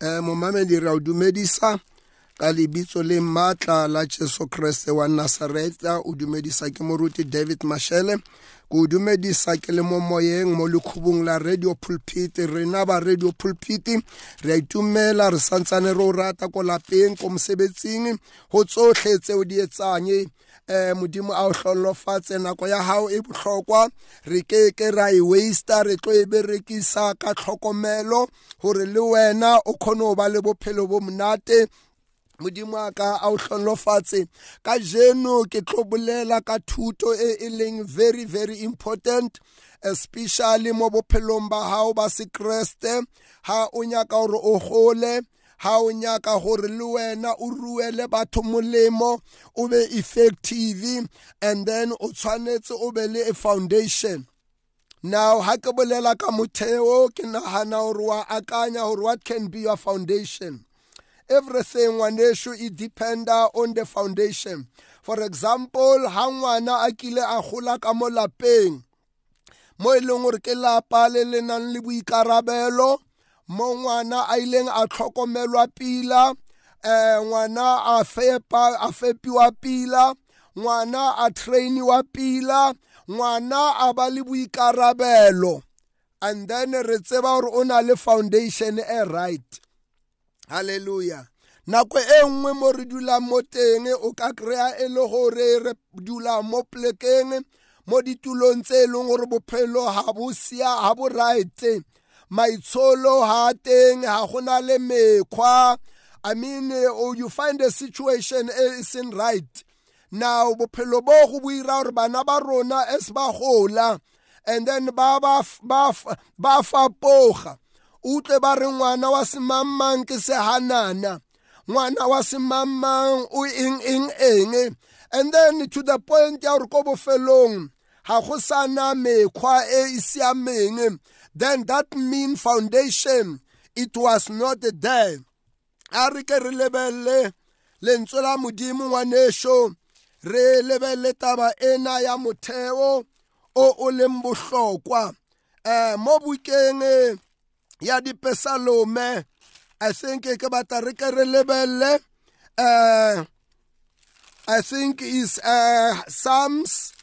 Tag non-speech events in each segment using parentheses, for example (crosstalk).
eh, mon mame di raw du medi sa ka lebitso le maatla la jesu kreste wa nasareta o dumedisa ke moruti david mashele. Ke o dumedisa ke le mo moyeng mo lekhubung la radio pulpit. Rena ba radio pulpit. Re a itumela re santsane re o rata ko lapeng ko mosebetsing. Go tsotlhe tseo di etsang eh modimo a o hlolofatse nako ya hao e bohlokwa. Re ke ke ra e waster re tlo e berekisa ka tlhokomelo. Gore le wena o kgone go ba le bophelo bo monate. Modimo a ka a o hlolofatse. Ka jeno ke tlo bolela ka thuto e e leng very very important especially mo bophelong ba hao ba sekreste. Ha o nyaka gore o gole ha o nyaka gore le wena o ruele batho molemo o be effective and then o tshwanetse o be le a foundation. Now ha ke bolela ka motheo ke nagana gore wa akanya gore what can be your foundation everything ngwanesho e dependa on the foundation. For example ha ngwana a kile a gola ka mo lapeng mo e leng gore ke lapa le le nang le boikarabelo mo ngwana a ileng a tlhokomelwa pila eh ngwana a fepa a fepiwa pila ngwana a trainiwa pila ngwana a ba le boikarabelo. And then re tseba gore o na le foundation e right halleluja nako e nngwe mo re dulang mo teng o ka kry-a e le gore re dula mo plekeng mo ditulong tse e leng gore bophelo ga bo sia ga bo maitsholo ha teng ha gona le mekgwa. I mean oh, you find a situation e isn't right. Now bophelo bo go boira gore bana ba rona as ba gola and then ba ba ba ba fapoga utlwe ba re ngwana wa semangmang ke sehanana. Ngwana wa semangmang o eng eng eng? And then to the point ya gore ko bofelong ga go sana mekgwa e e siameng. Then that mean foundation it was not there. A re ke re lebelele lentswe la modimo ngwanesho re lebelele taba ena ya motheo o o leng bohlokwa. Um mo bukeng ya dipesalome i think ke batla re ke re um i think is uh, psalms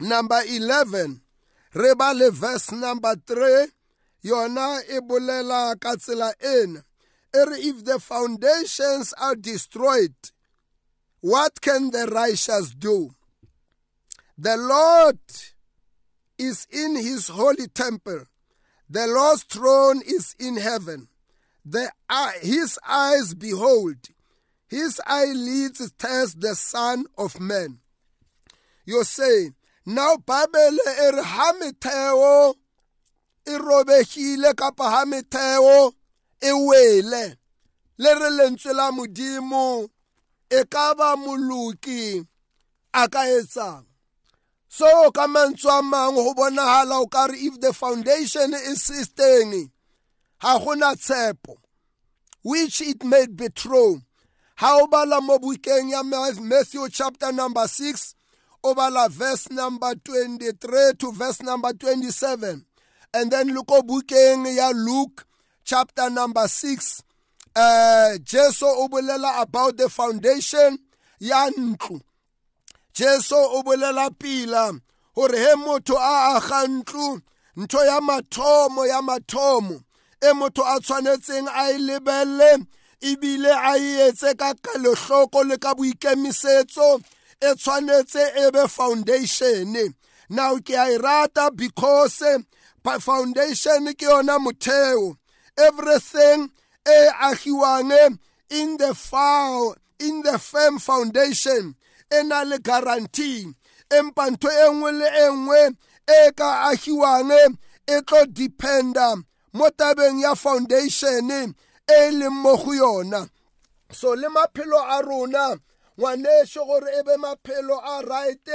number 11 re ba le verse number 3 yona e bolela ka tsela ena. If the foundations are destroyed what can the righteous do? The lord is in his holy temple the lord's throne is in heaven. The eye, his eyes behold. His eyelids test the son of man. You're saying now bible e re ha metheo e robegile kapa ha metheo e wele. Le re lentswe la modimo e ka ba moloki a ka etsang? So ka mantswe a mangwe go bonagala o ka re if the foundation is sisteng ga gona tshepo which it may be true. Ha o bala mo bukeng ya matthew chapter number 6 obala verse number 23 to verse number 27 and then look o bukeng ya luke chapter number 6 uh jesu o bolela about the foundation ya ntlo jesu o bolela pila gore he motho a aga ntlo ntho ya mathomo ya mathomo e motho a tshwanetseng a e lebelle ebile a e etse ka kalehloko le ka boikemisetso e tshwanetse e be foundation now ke a e rata because foundation ke yona motheo. Everything e agiwang in the foul in the firm foundation. E na le guarantee empa ntho e nngwe le e nngwe e ka agiwang e tlo dependa mo tabeng ya foundation e leng mo go yona. So le maphelo a rona ngwanesho gore e be maphelo a right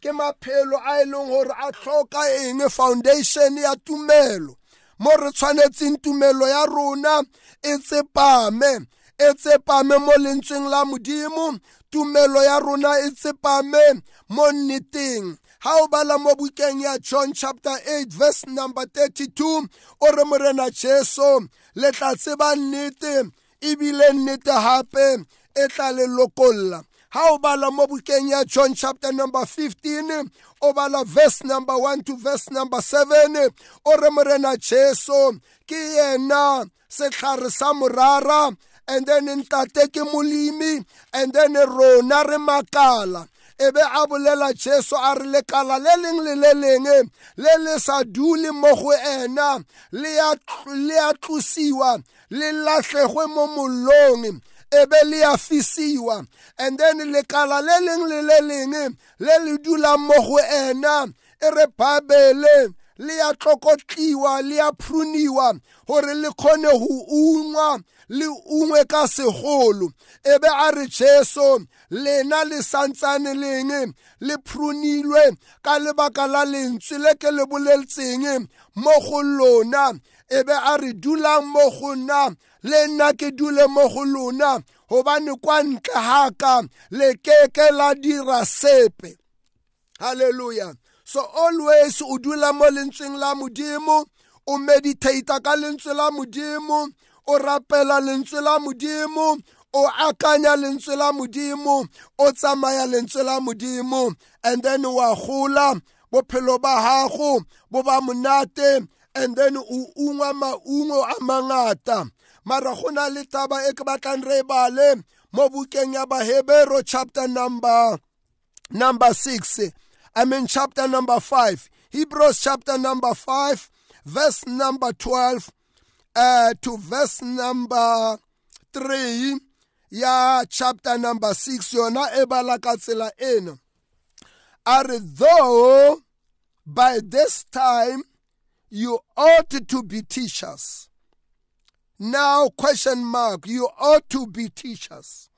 ke maphelo a e leng gore a tlhoka eng foundation ya tumelo. Mo re tshwanetseng tumelo ya rona e tsepame e tsepame mo lentsweng la modimo tumelo ya rona e tsepame mo nneteng. Ha o bala mo bukeng ya john chapter 8 verse number 32 o re morena jesu le tla tseba nnete ebile nnete hape e tla le lokolla. Ha o bala mo bukeng ya john chapter number 15 o bala verse number 1 to verse number 7 o re morena jesu ke yena setlhare sa morara and then ntate ke molemi and then rona re makala e be a bolela jesu a re lekala le leng le le leng le le sa dule mo go ena le a tlosiwa le latlhegwe mo mollong e be le ya fisiwa. And then lekala le leng le le leng le le dulang mo go ena e re babele le ya tlokotliwa le ya pruniwa gore le kgone go ungwa le ungwe ka segolo e be a re jesu lena le santsane leng le prunilwe ka lebaka la lentswe le ke le boleletseng mo go lona. E be a re dulang mo go nna le nna ke dule mo go lona gobane kwa ntle haka le keke la dira sepe. Halleluja so always o dula mo lentsweng la modimo o meditata ka lentswe la modimo o rapela lentswe la modimo o akanya lentswe la modimo o tsamaya lentswe la modimo and then wa gola bophelo ba gago bo ba monate and then o ungwa maungo a mangata. Mara go na le taba e ke batlang re bale mo bukeng ya bahebero chapter number number 6 i mean chapter number 5 hebrews chapter number 5 verse number 12 uh, to verse number 3 ya chapter number 6 yona e bala ka tsela ena. A re though by this time you ought to be teachers. Now question mark you ought to be teachers.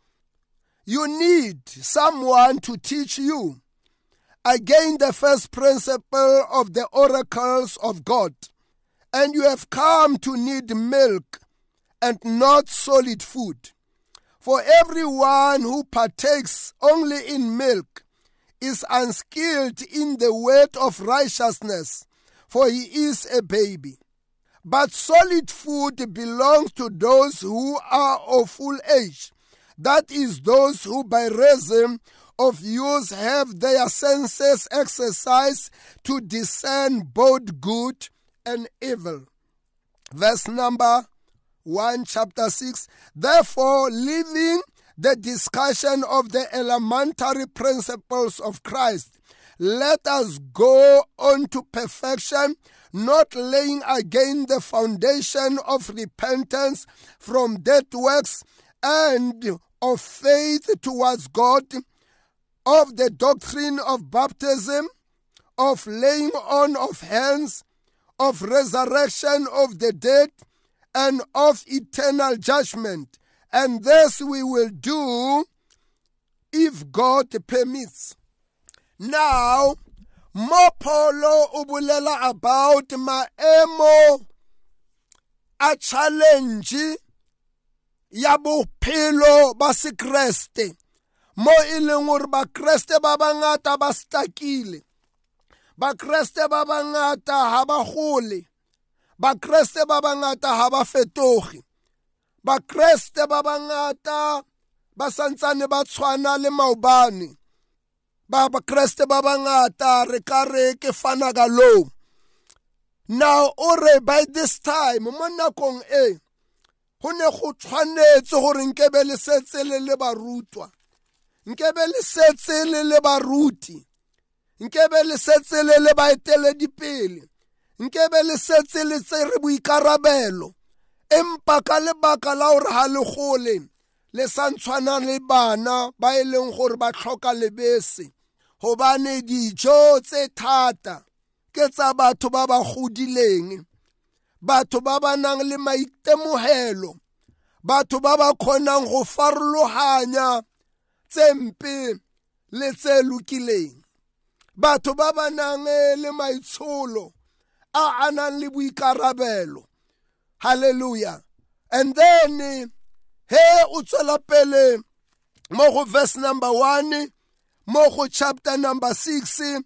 You need someone to teach you. Again the first principle of the oracles of god and you have come to need milk and not solid food for everyone who partakes only in milk is unskilled in the word of righteousness, for he is a baby. But solid food belongs to those who are of full age, that is, those who by reason of use have their senses exercised to discern both good and evil. Verse number 1, chapter 6. Therefore, leaving the discussion of the elementary principles of Christ, let us go on to perfection, not laying again the foundation of repentance from dead works and of faith towards God, of the doctrine of baptism, of laying on of hands, of resurrection of the dead, and of eternal judgment. And this we will do if God permits. Now, Mopolo ubulela about maemo a challenge ya bophelo ba sekreste mo e leng gore bakreste ba bakreste ba bangata ha ba gole. Bakreste ba bangata ha ba fetoge. Bakreste ba bangata ba santsane ba tshwana le maobane. Ba bakreste ba bangata re ka re ke fana ka low now o re by this time mo nakong e go ne go tshwanetse gore nkebe le setse le le barutwa. Nkebe le setse le le baruti. Nkebe le setse le le baeteledipele. Nkebe le setse le tsere boikarabelo. Empa ka lebaka la gore ga le gole le sa ntshwana le bana ba e leng gore ba tlhoka lebese. Gobane dijo tse thata ke tsa batho ba ba godileng batho ba ba nang le maitemogelo. Batho ba ba kgonang go farologanya le tse lokileng batho ba ba nang le maitsholo a a nang le boikarabelo hallelujah and then he o tswela pele mo go verse number 1 mo go chapter number 6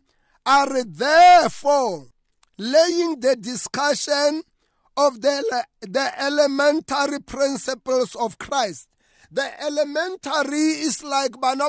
are therefore laying the discussion of the, the elementary principles of Christ. The elementary is like bana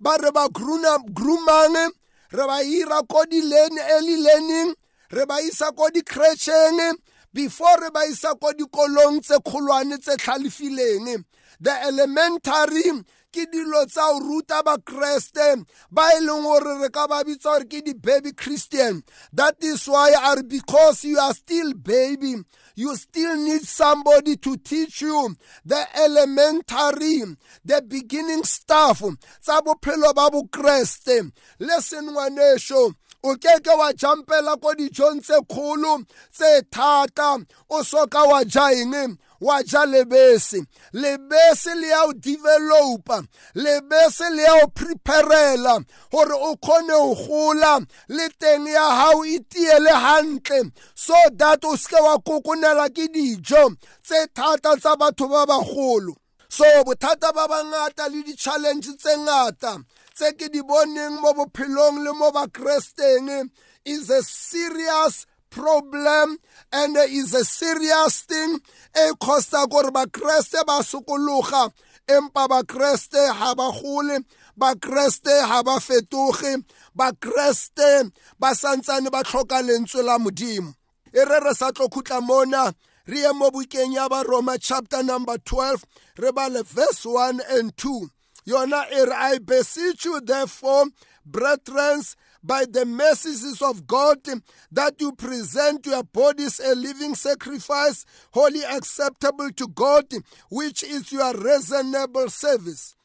ba banyane ba re ba groomang re ba ira ko di-learn early learning re ba isa ko di-crasheng before re ba isa ko dikolong tse kgolwane tse tlhalefileng the elementary ke dilo tsa go ruta bakreste ba e leng gore re ka ba bitsa gore ke di-baby christian. That is why are because you are still baby. You still need somebody to teach you the elementary the beginning stuff. Tsa bophelo ba bokreste listen ngwanesho eh, o keke wa jampela ko dijong tse kgolo tse thata. O soka wa ja eng? Wa ja lebese. Lebese le ya o developa lebese le ya o preparela gore o kgone go gola. Le teng ya gago e hantle. So that o seke wa kokonela ke dijo tse thata tsa batho ba bagolo so bothata ba bangata le di-challenge tse ngata tse ke di boneng mo bophelong le mo bakresteng is a serious problem and is a serious thing. E costa gore bakreste ba sokologa empa bakreste ha ba gole bakreste ha ba fetoge bakreste ba santsane ba tlhoka lentswe la modimo. E re re sa tlo khutla mona re ye mo bukeng ya baroma chapter number 12 re bale verse 1 and 2 yona e re i beseech you therefore brethren by the mercies of God that you present your bodies a living sacrifice, wholly acceptable to God, which is your reasonable service.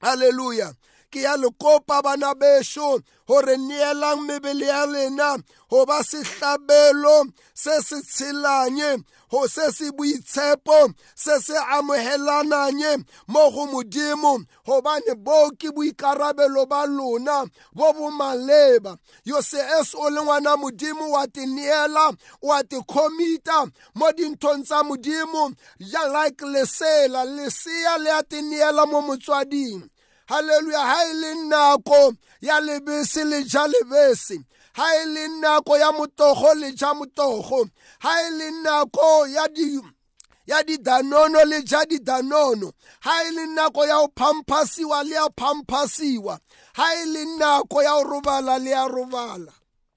Hallelujah. Ke ya le kopa bana besho gore neelang mebele ya lena go ba setlhabelo se se tshelanye go se se boitshepo se se amogelananye mo go modimo. Gobane bo ke boikarabelo ba lona bo bo maleba. Yo se es o le ngwana modimo wa te neela wa te comita mo dinthong tsa modimo. Ja like lesela lesea le a te neela mo motswading. Haleluya ha e le nako ya lebese le ja lebese ha e le nako ya motogo le ja motogo ha e le nako ya di ya didanono le ja didanono ha e le nako ya go phamphasiwa le ya phamphasiwa ha e le nako ya go robala le ya robala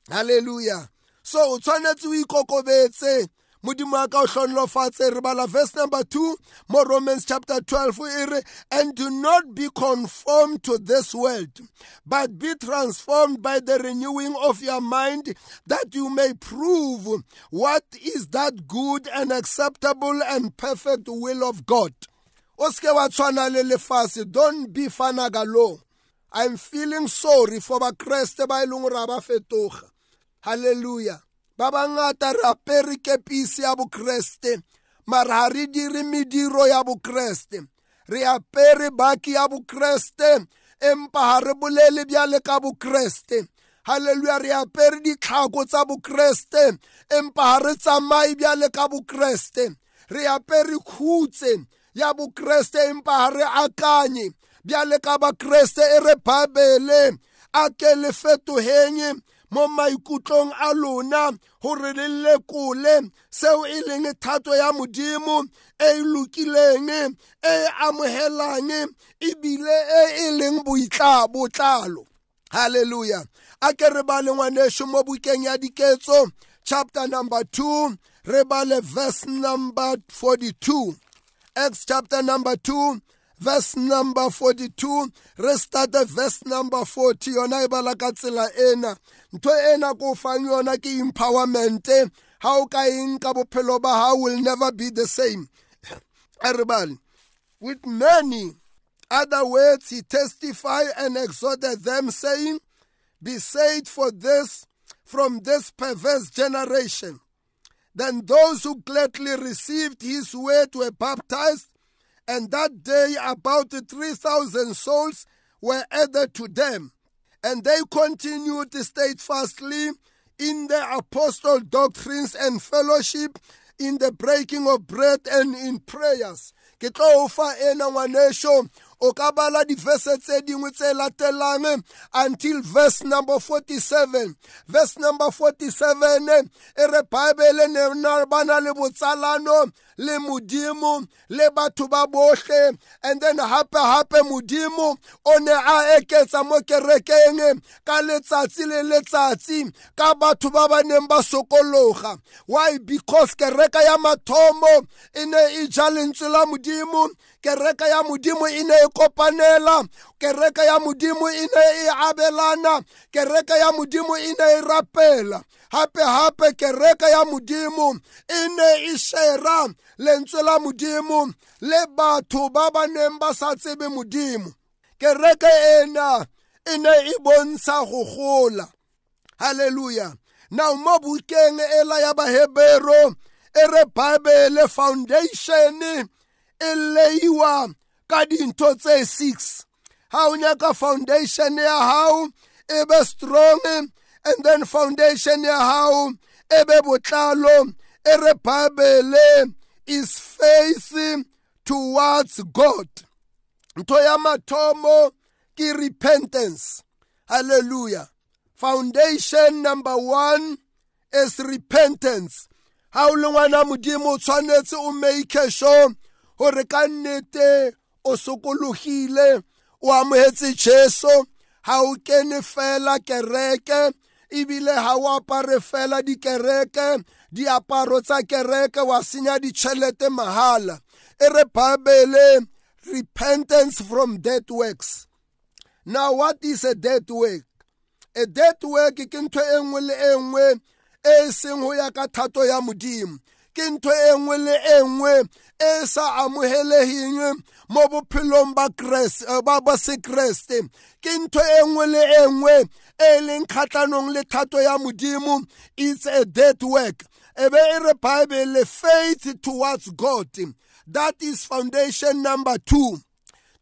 halleluja so o tshwanetse o ikokobetse modimo wa ka o hlonlofatse re bala verse number 2 mo romans chapter 12 e re and do not be conformed to this world but be transformed by the renewing of your mind that you may prove what is that good and acceptable and perfect will of god. O seke wa tshwana le lefase don't be fanagalo i'm feeling sorry for bakreste ba e leng gore a ba fetoga. Halleluja ba bangata re apere kepisi ya bokreste mara ga re dire mediro ya bokreste. Re apere baki ya bokreste empa ga re bolele bjale ka bokreste. Halleluja re apere ditlhako tsa bokreste empa ga re tsamaye bjale ka bokreste. Re apere khutse ya bokreste empa ga re akanye bjale ka bakreste e re babele a ke le fetogeng mo maikutlong a lona gore le lekole seo e leng thato ya modimo e e lokileng e e amogelang ebile e e leng botlalo. Halleluja a ke re ba le ngwaneso mo bukeng ya diketso chapter number 2 re ba le verse number 42 acts chapter number 2 verse number 42 re starte verse number 40 yona e bala ka tsela ena. Ntho ena ko fang yona ke empowerment ha o ka eng ka bophelo ba will never be the same. (coughs) Everybody with many other words he testified and exhorted them saying be saved for this from this perverse generation then those who gladly received his word were baptized and that day about 3,000 souls were added to them. And they continued steadfastly in the apostle doctrines and fellowship, in the breaking of bread and in prayers. ke tlo fa ena ngwaneso o ka bala difese tse dingwe tse latelang until verse number 47 verse number 47 e re bible ne le botsalano le modimo le batho ba bohle and then hape hape modimo o ne a eketsa mo kerekeng ka letsatsi le letsatsi ka batho ba ba neng ba sokologa. Why? Because kereka ya mathomo e ne e ja lentswe la modimo kereka ya modimo e ne e kopanela kereka ya modimo e ne e abelana kereka ya modimo e ne e rapela. Hape hape kereka ya modimo e ne e shera lentswe la modimo le batho ba ba neng ba sa tsebe modimo. Kereke ena e ne e bontsha go gola. Halleluya now mo bukeng ela ya bahebero e re bible foundation e leiwa ka dintho tse six. Ha o nyaka foundation ya hao e be strong and then foundation ya hao e be botlalo e re bible is faith towards god. Ntho ya mathomo ke repentance. Hallelujah. Foundation number one is repentance. Ha o le ngwana modimo o tshwanetse o make sure gore ka nnete o sokologile o amogetse jesu. Ha o kene fela kereke ebile ha o apare fela dikereke diaparo tsa kereke wa senya ditšhelete mahala. E re bible repentance from dead works. Now what is a dead work? A dead work ke ntho e nngwe le e nngwe e seng ho ya ka thato ya modimo. Ke ntho e nngwe le e nngwe e sa amoheleheng mo bophelong ba ba sekreste. Ke ntho e nngwe le e nngwe e leng kgatlhanong le thato ya modimo it's a dead work. E be e re bible faith towards god. That is foundation number two.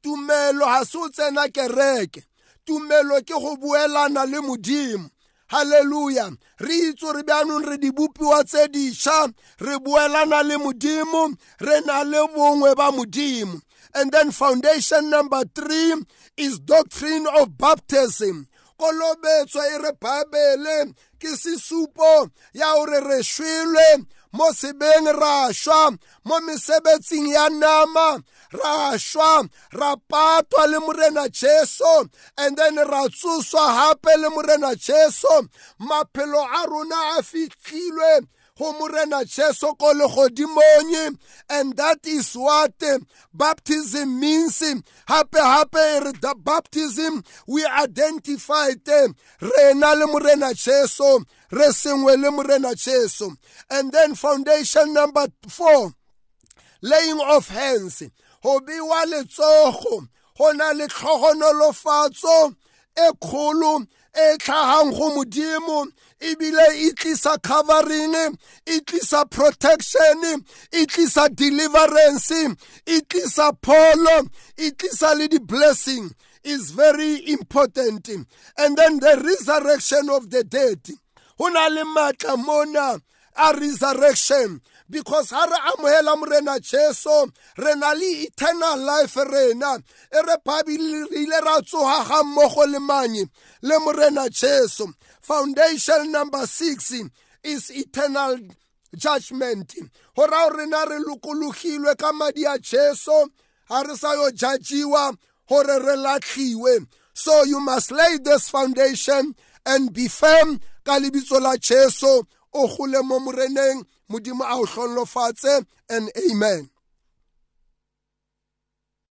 Tumelo ha se o tsena kereke. Tumelo ke go buelana le modimo. Halleluja re itse re bjanong re dibopiwa tse dišwa re buelana le modimo re na le bongwe ba modimo. And then foundation number three is doctrine of baptism. Kolobetso e re bible ke sesupo ya gore re shwelwe mo sebeng ra šwa mo mesebetsing ya nama ra šwa ra patwa le morena jesu and then ra tsoswa hape le morena jesu. Maphelo a rona a fihlilwe go morena jesu ko legodimong and that is what baptism means. Hape hape the baptism we identified rena le morena jesu re sengwe le morena jesu. And then foundation number four laying of hands go bewa letsogo go na le tlhogonolofatso e kgolo e tlhagang go modimo ebile e tlisa covering e tlisa protection e tlisa deliverance e tlisa pholo e tlisa le di-blessing. Is very important. And then the resurrection of the dead. Go na le maatla mona a resurrection. Because ha re amohela morena jesu re na le eternal life rena. E re phabile re ile ra tsoga ga mmogo le manye le morena jesu foundation number six is eternal judgment. Go rao rena re lokologilwe ka madi a jesu ga re sa yo judgiwa gore re latlhiwe. So you must lay this foundation and be firm ka lebitso la jesu. O gole mo moreneng modimo a o hlolofatse and amen